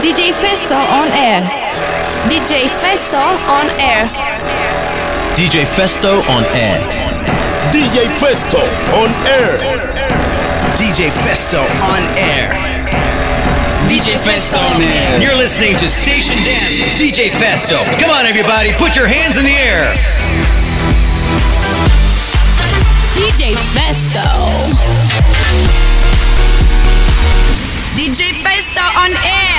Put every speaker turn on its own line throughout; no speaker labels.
DJ Festo on air. DJ Festo on air.
DJ Festo on air.
DJ Festo on air.
DJ Festo on air.
DJ Festo on air.
You're listening to Station Dance with DJ Festo. Come on, everybody, put your hands in the air.
DJ Festo. DJ Festo on air.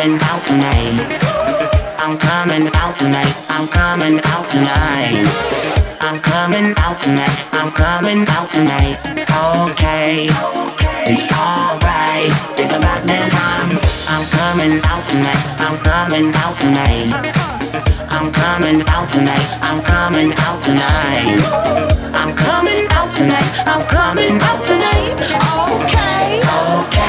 coming out tonight. I'm coming out tonight. I'm coming out tonight. I'm coming out tonight. I'm coming out tonight. Okay, it's alright. It's about that time. I'm coming out tonight. I'm coming out tonight. I'm coming out tonight. I'm coming out tonight. I'm coming out tonight. I'm coming out tonight. Okay. Okay.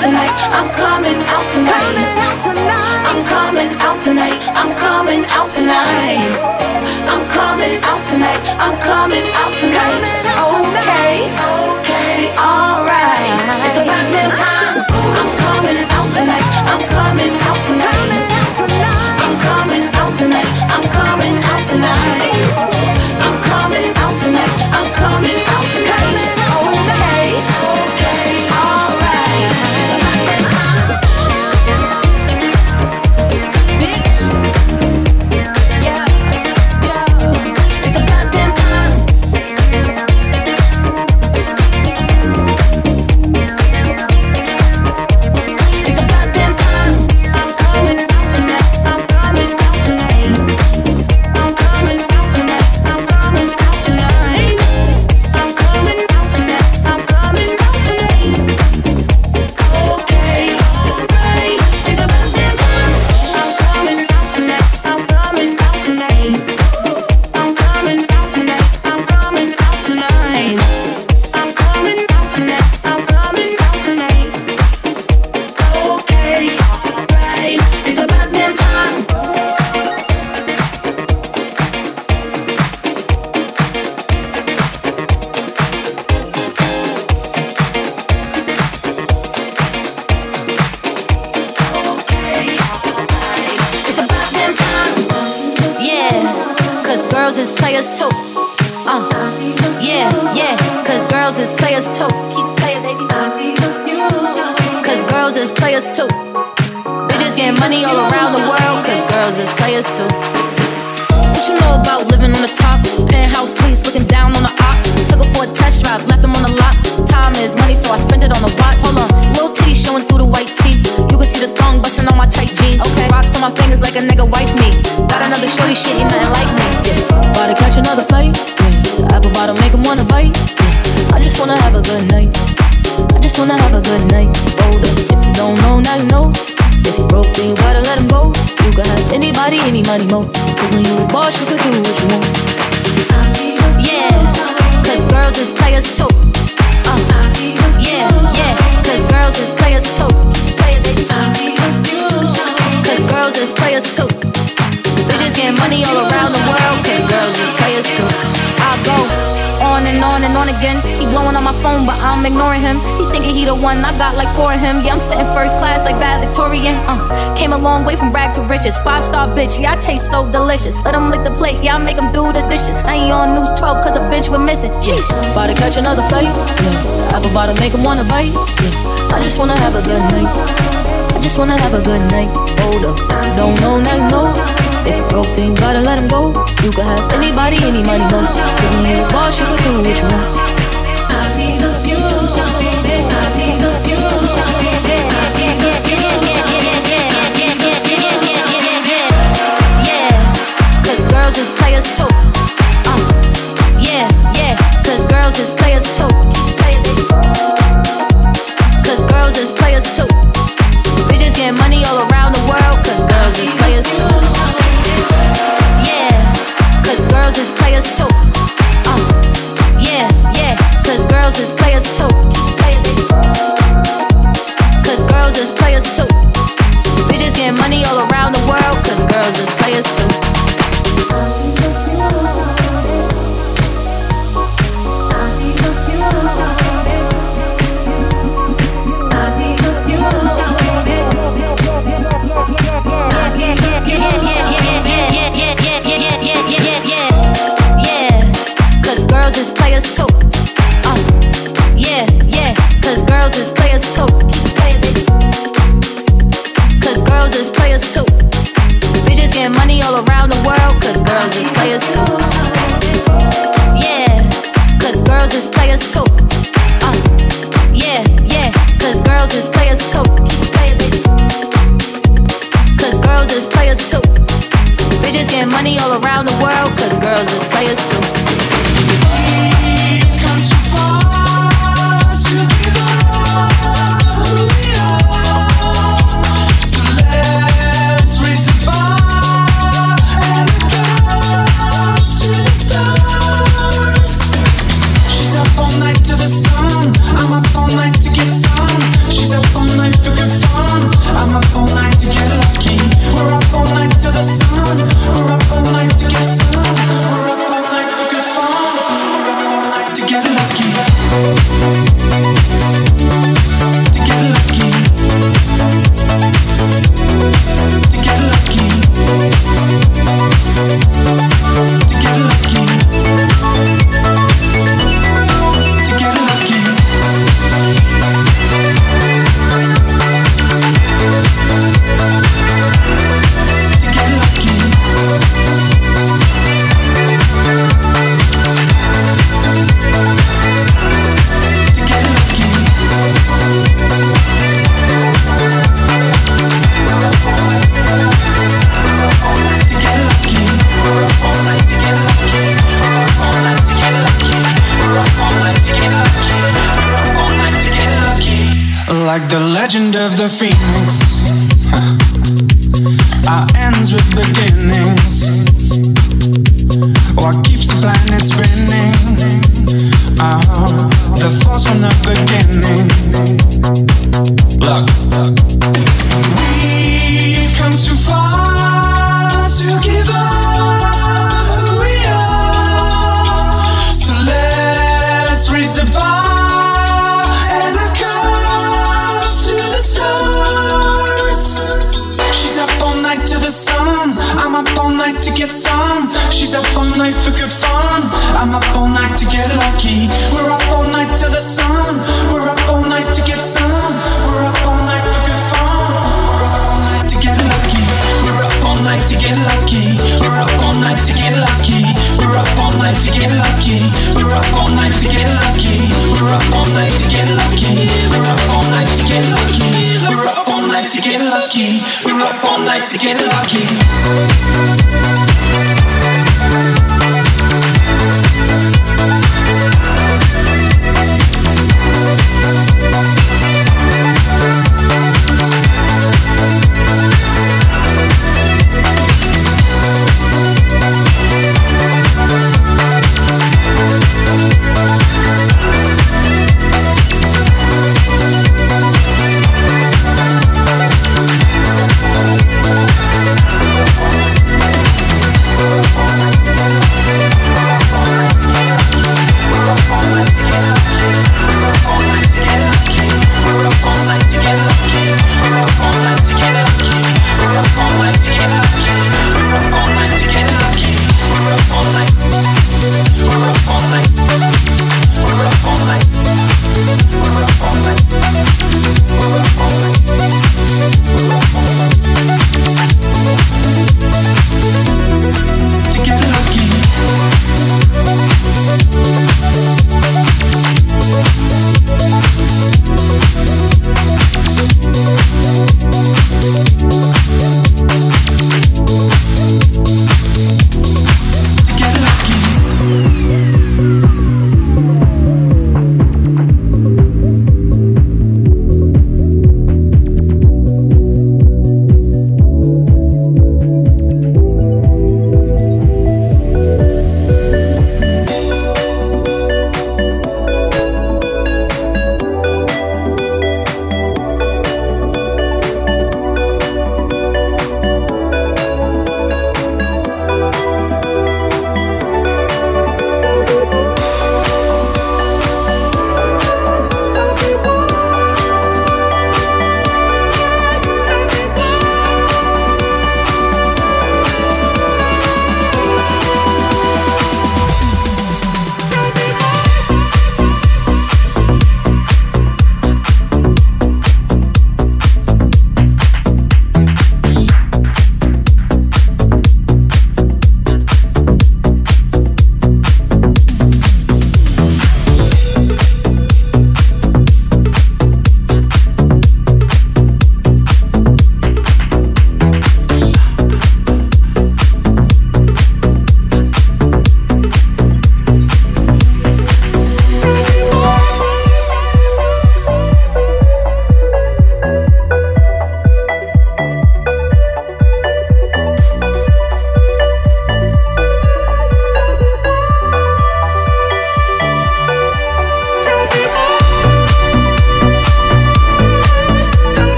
tonight. I'm coming out tonight. Coming out tonight. I'm coming out tonight. I'm coming out tonight. I'm coming out tonight. Coming out tonight. Okay. Okay. All right. It's time. I'm coming out tonight. I'm coming out tonight. I'm coming out tonight. I'm coming out tonight. Shorty, shit, ain't nothing like me. Yeah. About to catch another flight. Yeah. The apple bottom make him wanna bite. Yeah. I just wanna have a good night. I just wanna have a good night. Hold up, if you don't know, now you know. If you broke, then you gotta let him go. You can have anybody, any money, mo. Cause when you a boss, you could do what you want. Yeah, cause girls is players too. Uh, yeah, yeah, cause girls is players too. Cause girls is players too. Money all around the world, cause girls is players too. I go on and on and on again. He blowing on my phone, but I'm ignoring him. He thinking he the one, I got like four of him. Yeah, I'm sitting first class like bad Victorian. Uh, came a long way from rag to riches. Five star bitch, yeah, I taste so delicious. Let him lick the plate, yeah, I make him do the dishes. Now he on news 12 cause a bitch we're missing. Sheesh, about to catch another flight. Yeah, apple about to make him wanna bite. Yeah, I just wanna have a good night. I just wanna have a good night. Hold up, don't know, now you know. If you broke, then gotta let him go. You can have anybody, any money, no. Cause when you a boss, you can do what you want.
Up all night to get lucky.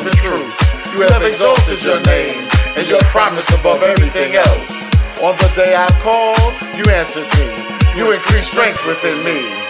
Love and truth. You have exalted your name and your promise above everything else. On the day I called, you answered me. You increased strength within me.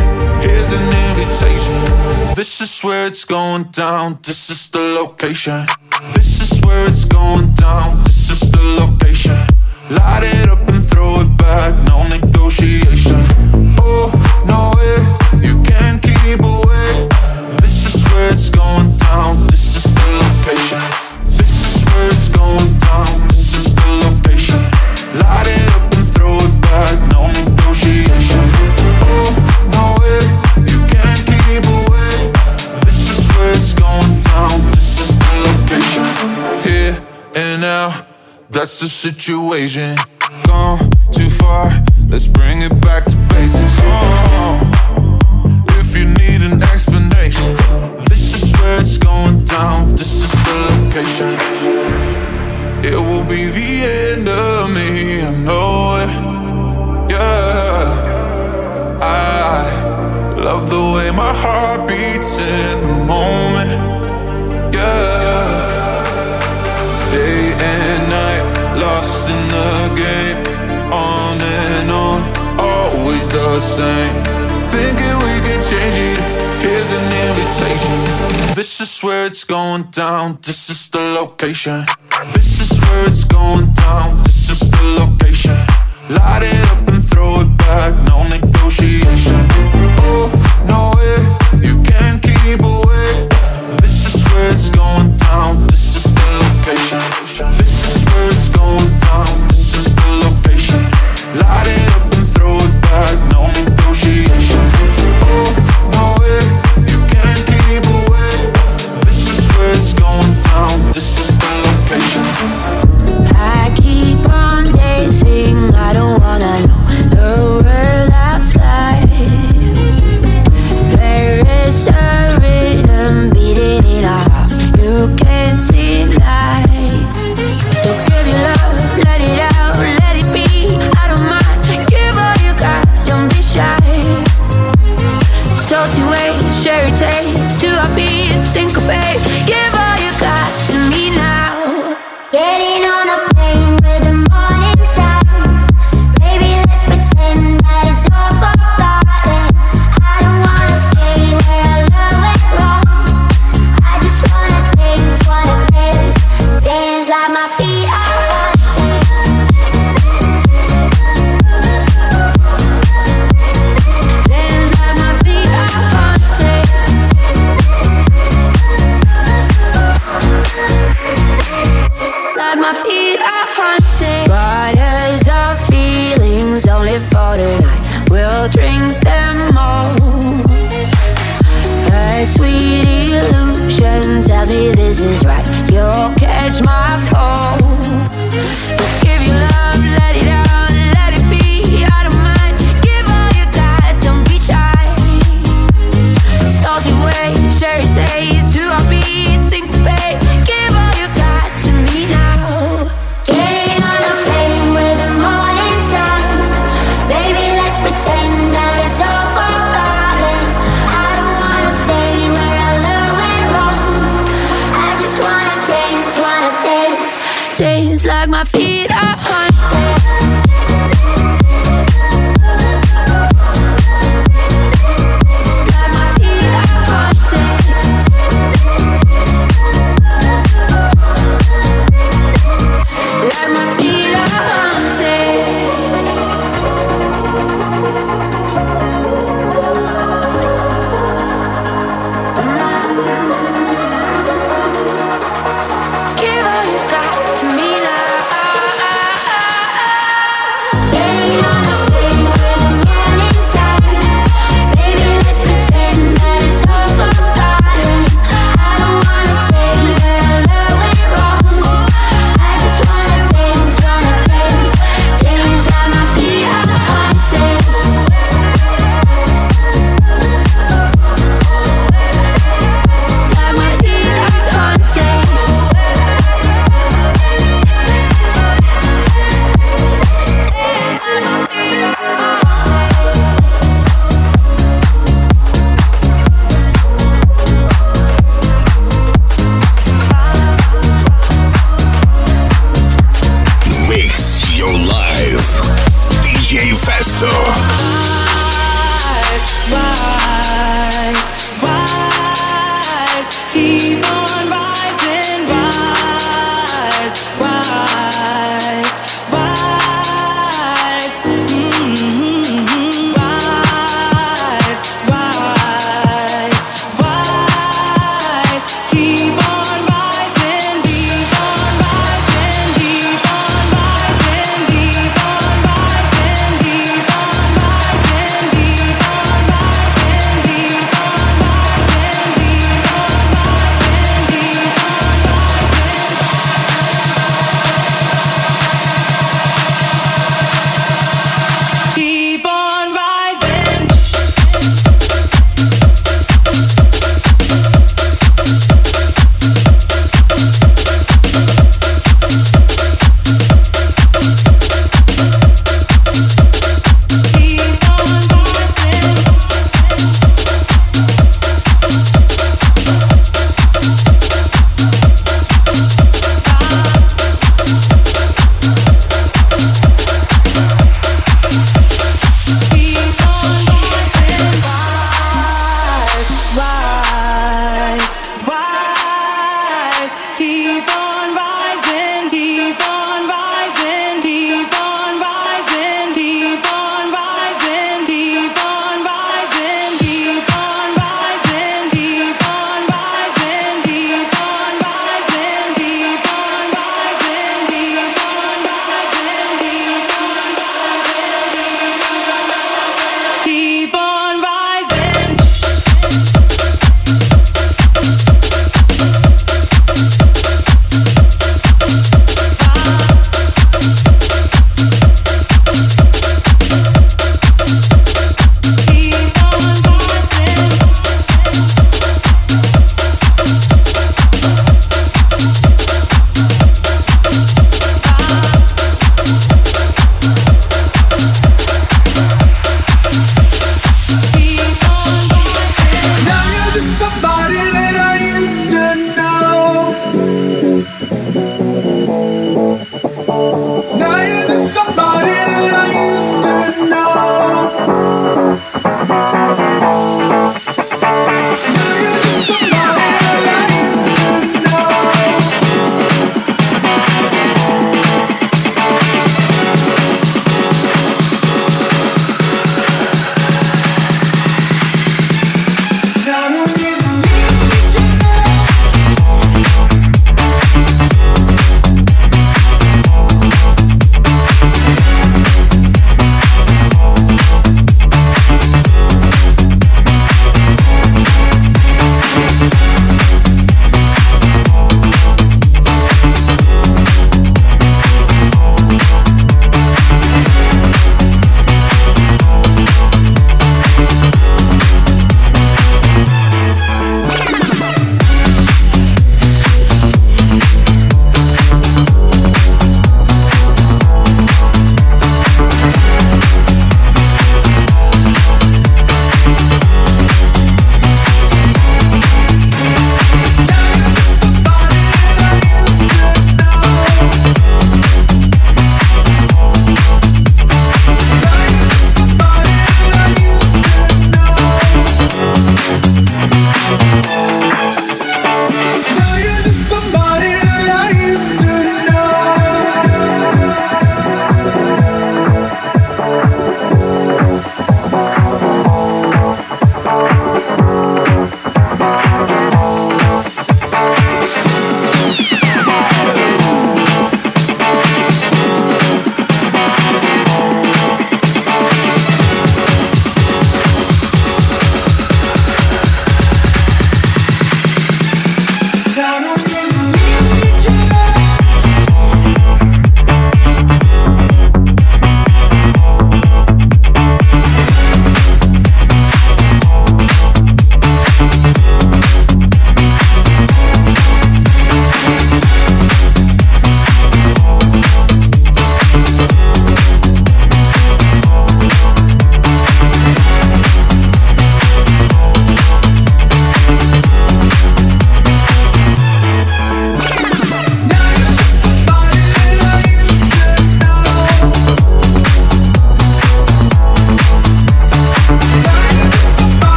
This is where it's going down. This is the location. This is where it's going down. This is the location. Light it up and throw it back. No negotiation. Oh, no way. You can't keep away. This is where it's going down. This is the location. This is where it's going down. This is the location. Light it situation. Gone too far, let's bring it back to basics. Oh, if you need an explanation, this is where it's going down. This is the location.
It will be
the
end of me, I know it. Yeah, I
love
the way my heart beats in the moment. Lost in the game, on and on, always the same. Thinking we can change it, here's an invitation. This is where it's going down, this is the location. This is where it's going down, this is the location. Light it up and throw it
back, no negotiation.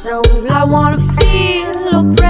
soul. I wanna feel.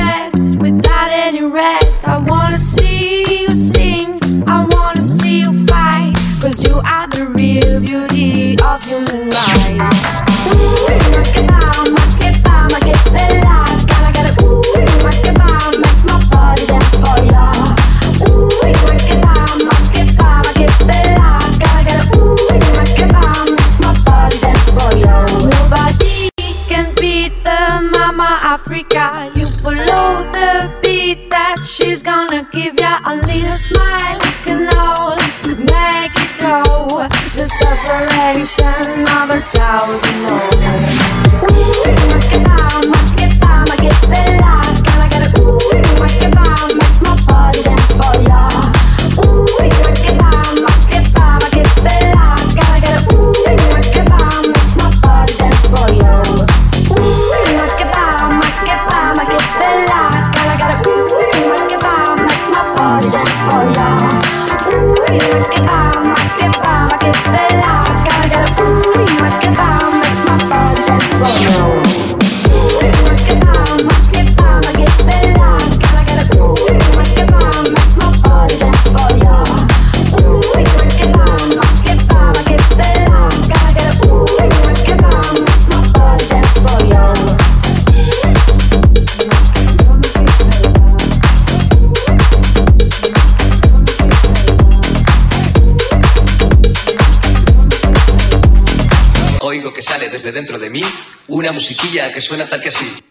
musiquilla que suena tal que así.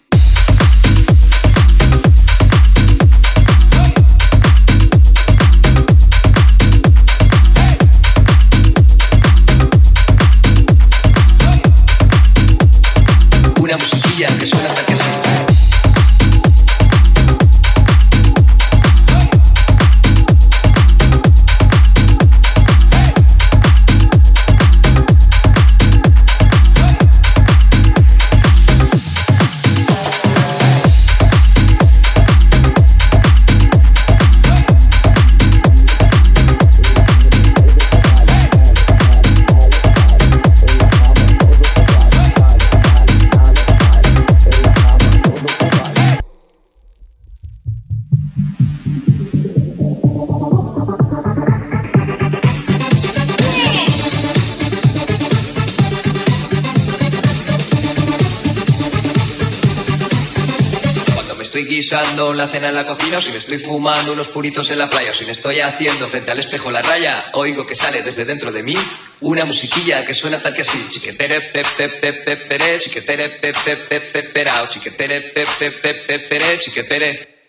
preparando la cena en la cocina o si me estoy fumando unos puritos en la playa o si me estoy haciendo frente al espejo la raya, oigo que sale desde dentro de mí una musiquilla que suena tal que así, chiquetere pepepepepe, chiquetere pepepepeperao, chiquetere pepepepepere, chiquetere.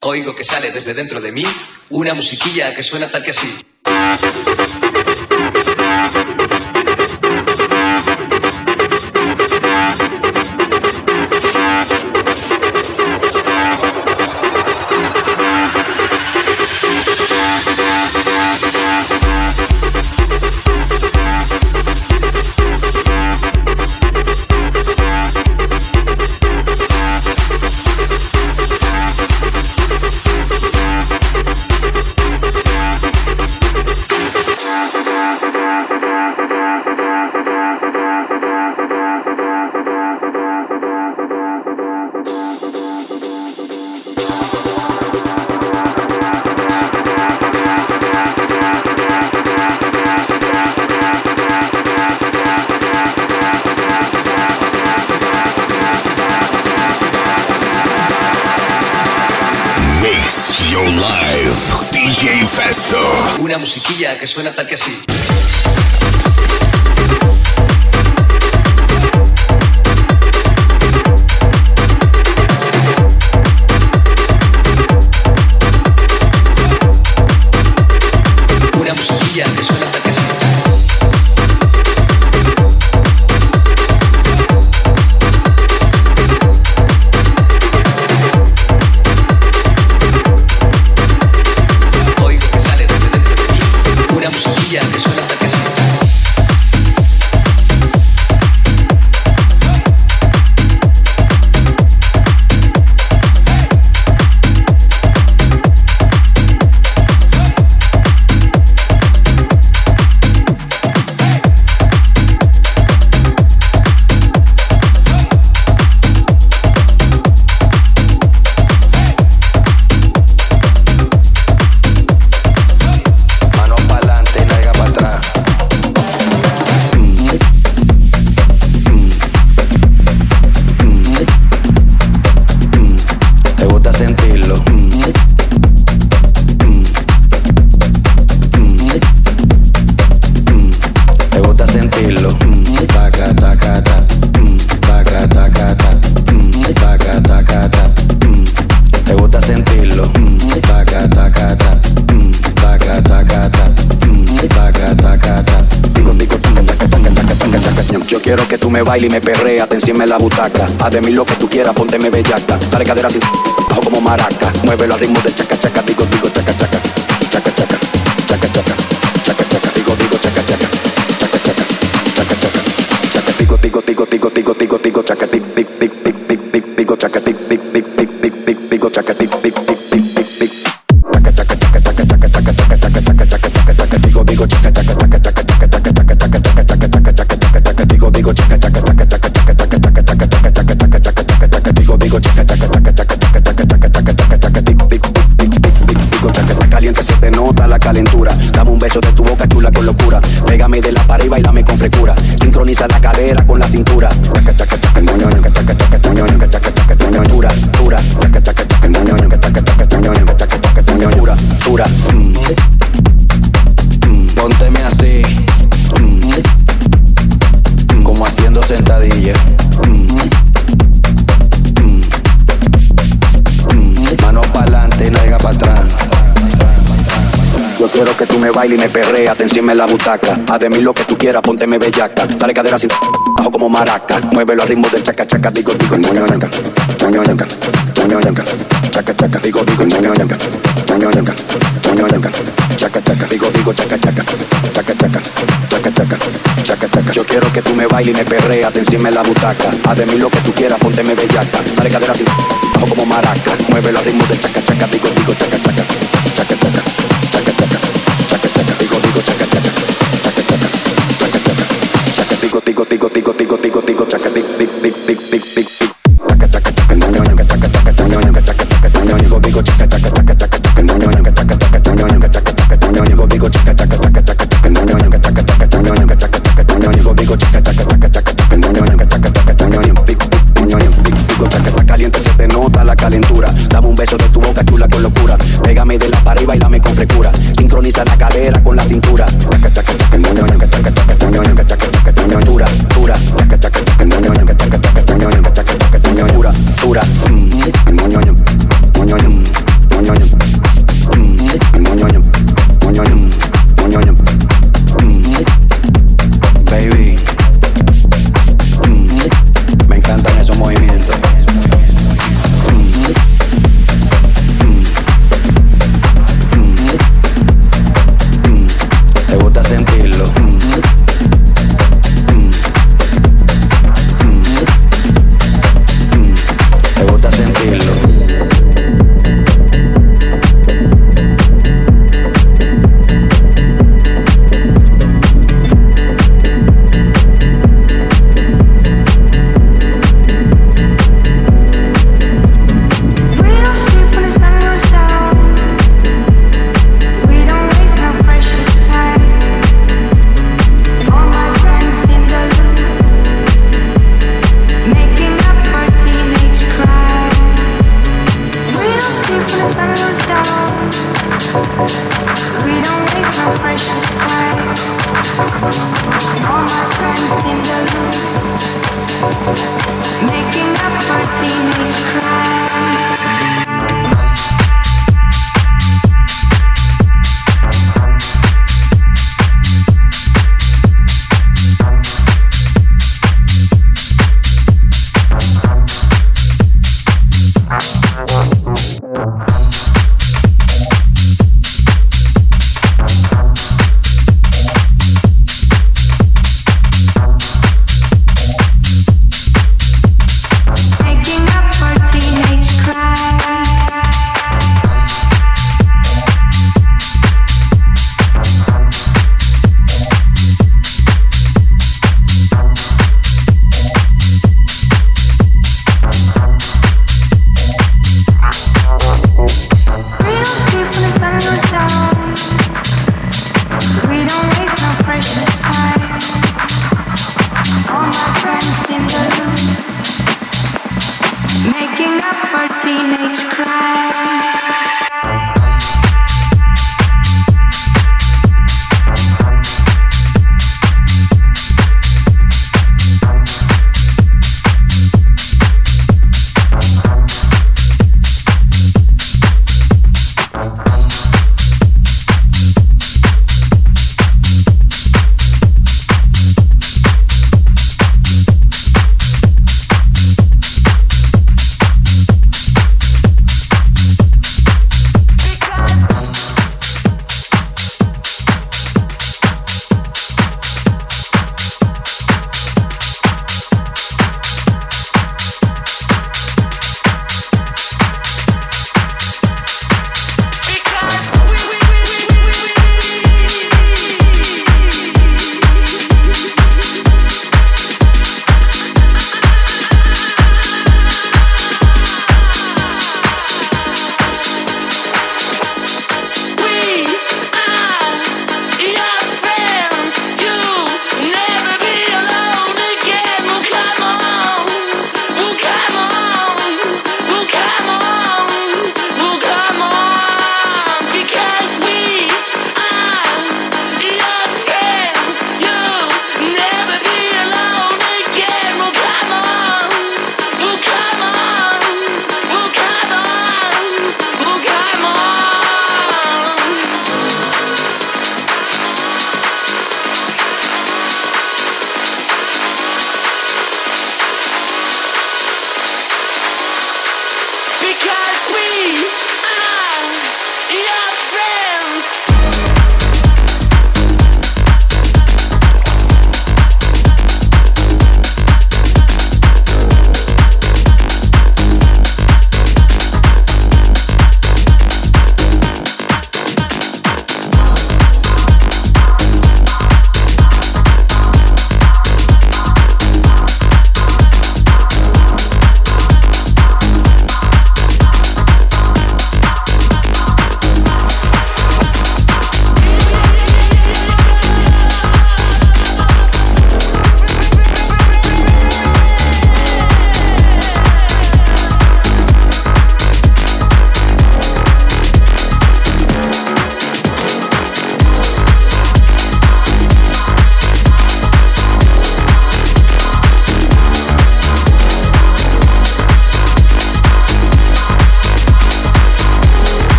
Oigo que sale desde dentro de mí una musiquilla que suena tal que así.
Live, DJ Festo.
Una musiquilla que suena tal que así.
Baila y me perrea, te enciende en la butaca. Haz de mí lo que tú quieras, pónteme bellaca. Dale cadera sin bajo como maraca. Muévelo al ritmo del chaca chaca, digo digo chaca chaca. Chaca chaca, chaca chaca, chaca chaca, digo digo chaca chaca. Chaca chaca, chaca chaca, chaca digo digo digo digo digo digo digo chaca tic tic me bailes y me perreas, te enciende en la butaca. Haz de mí lo que tú quieras, pónteme bellaca. Dale cadera sin bajo como maraca. Muévelo al ritmo del chaca chaca, digo digo ñoño chaca, digo digo ñoño digo digo chaca chaca, chaca chaca, chaca. Yo quiero que tú me bailes y me perreas, te enciende en la butaca. Haz de mí lo que tú quieras, pónteme bellaca. Dale cadera sin bajo como maraca. Muévelo al ritmo del chaca chaca, digo digo chaca, chaca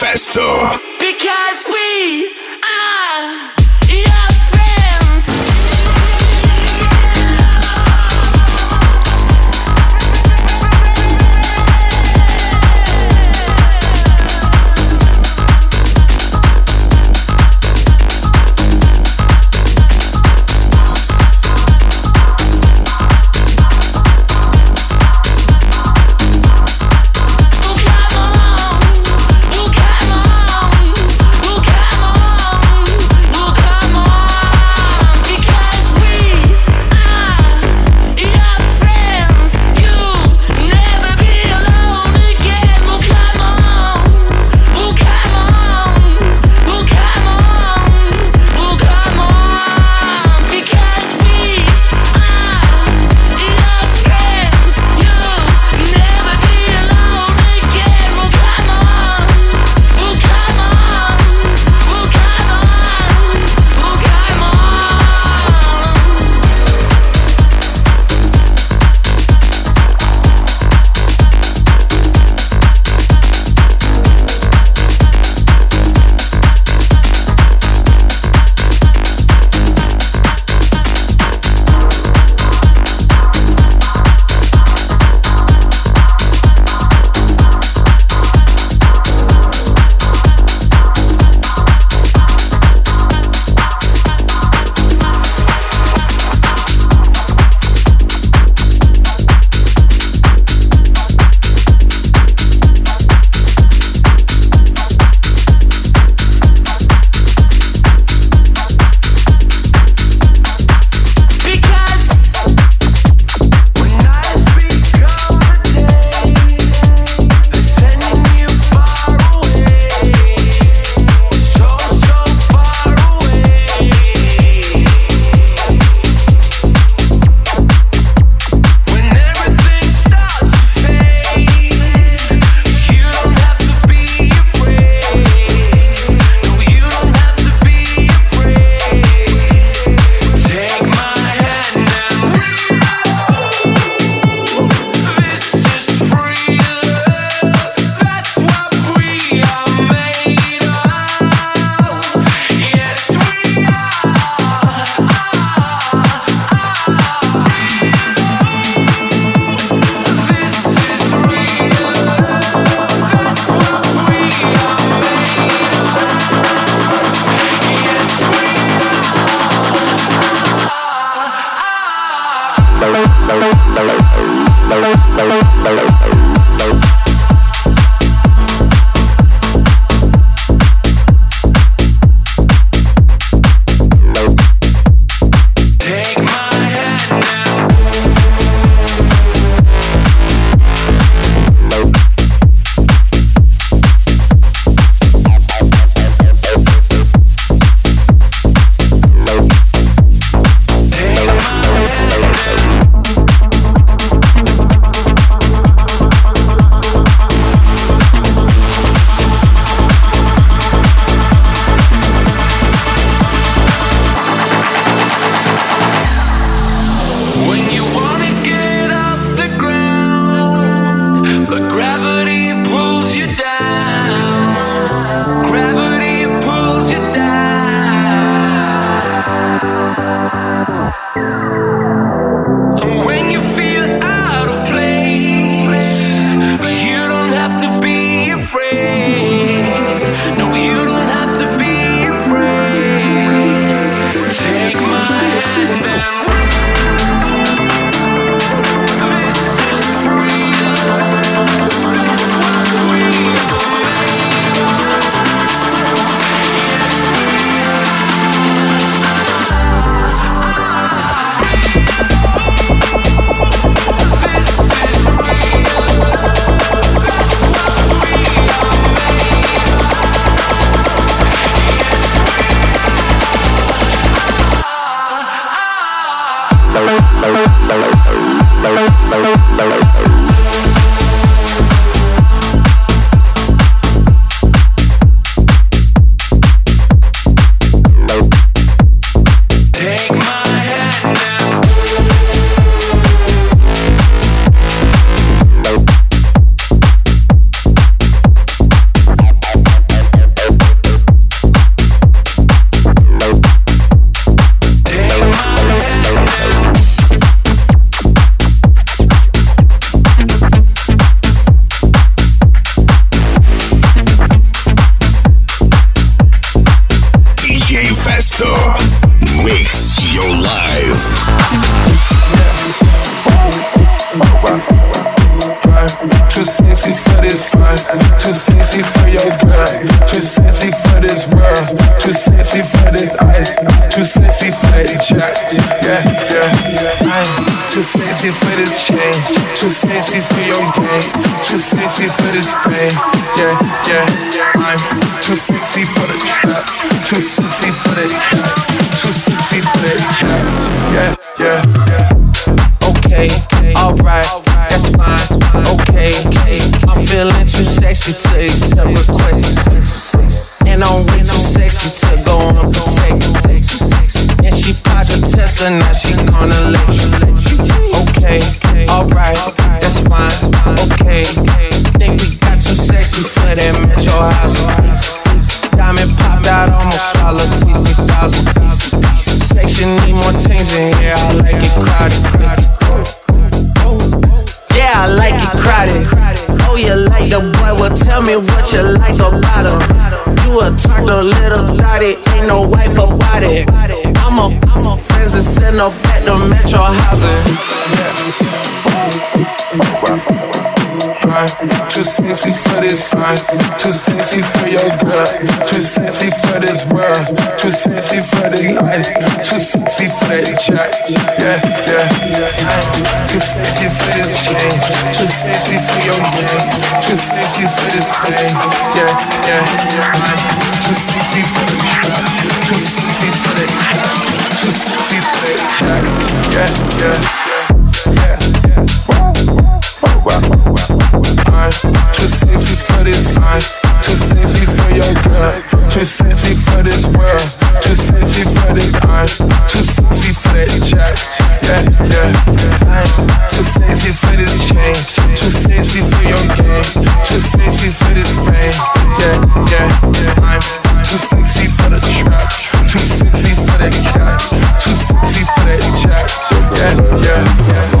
DJ
like it crowded. Yeah, I like it crowded. Oh, you like the boy? Well, tell me what you like about him. You a talk a little body? ain't no wife about it. I'm a, I'm a friends and send off fat to metro housing. Yeah too sexy for this fine, too sexy for your girl, too sexy for this world, too sexy for the night, too sexy for that jack, yeah, yeah. Too sexy for this chain, too sexy for your game, too sexy for this thing, yeah, yeah. Too sexy for the trap, too sexy for the trap, too sexy for the jack, yeah, yeah, yeah, yeah. yeah. I'm too sexy for this. I'm too sexy for your girl. Too sexy for this world. Too sexy for this. I'm too sexy for that jack. Yeah, yeah. I'm too sexy for this chain. Too sexy for your game. Too sexy for this fame. Yeah, yeah, yeah. I'm too sexy for the trap. Too sexy for that
cat. Too sexy for that jack. Yeah, yeah, yeah.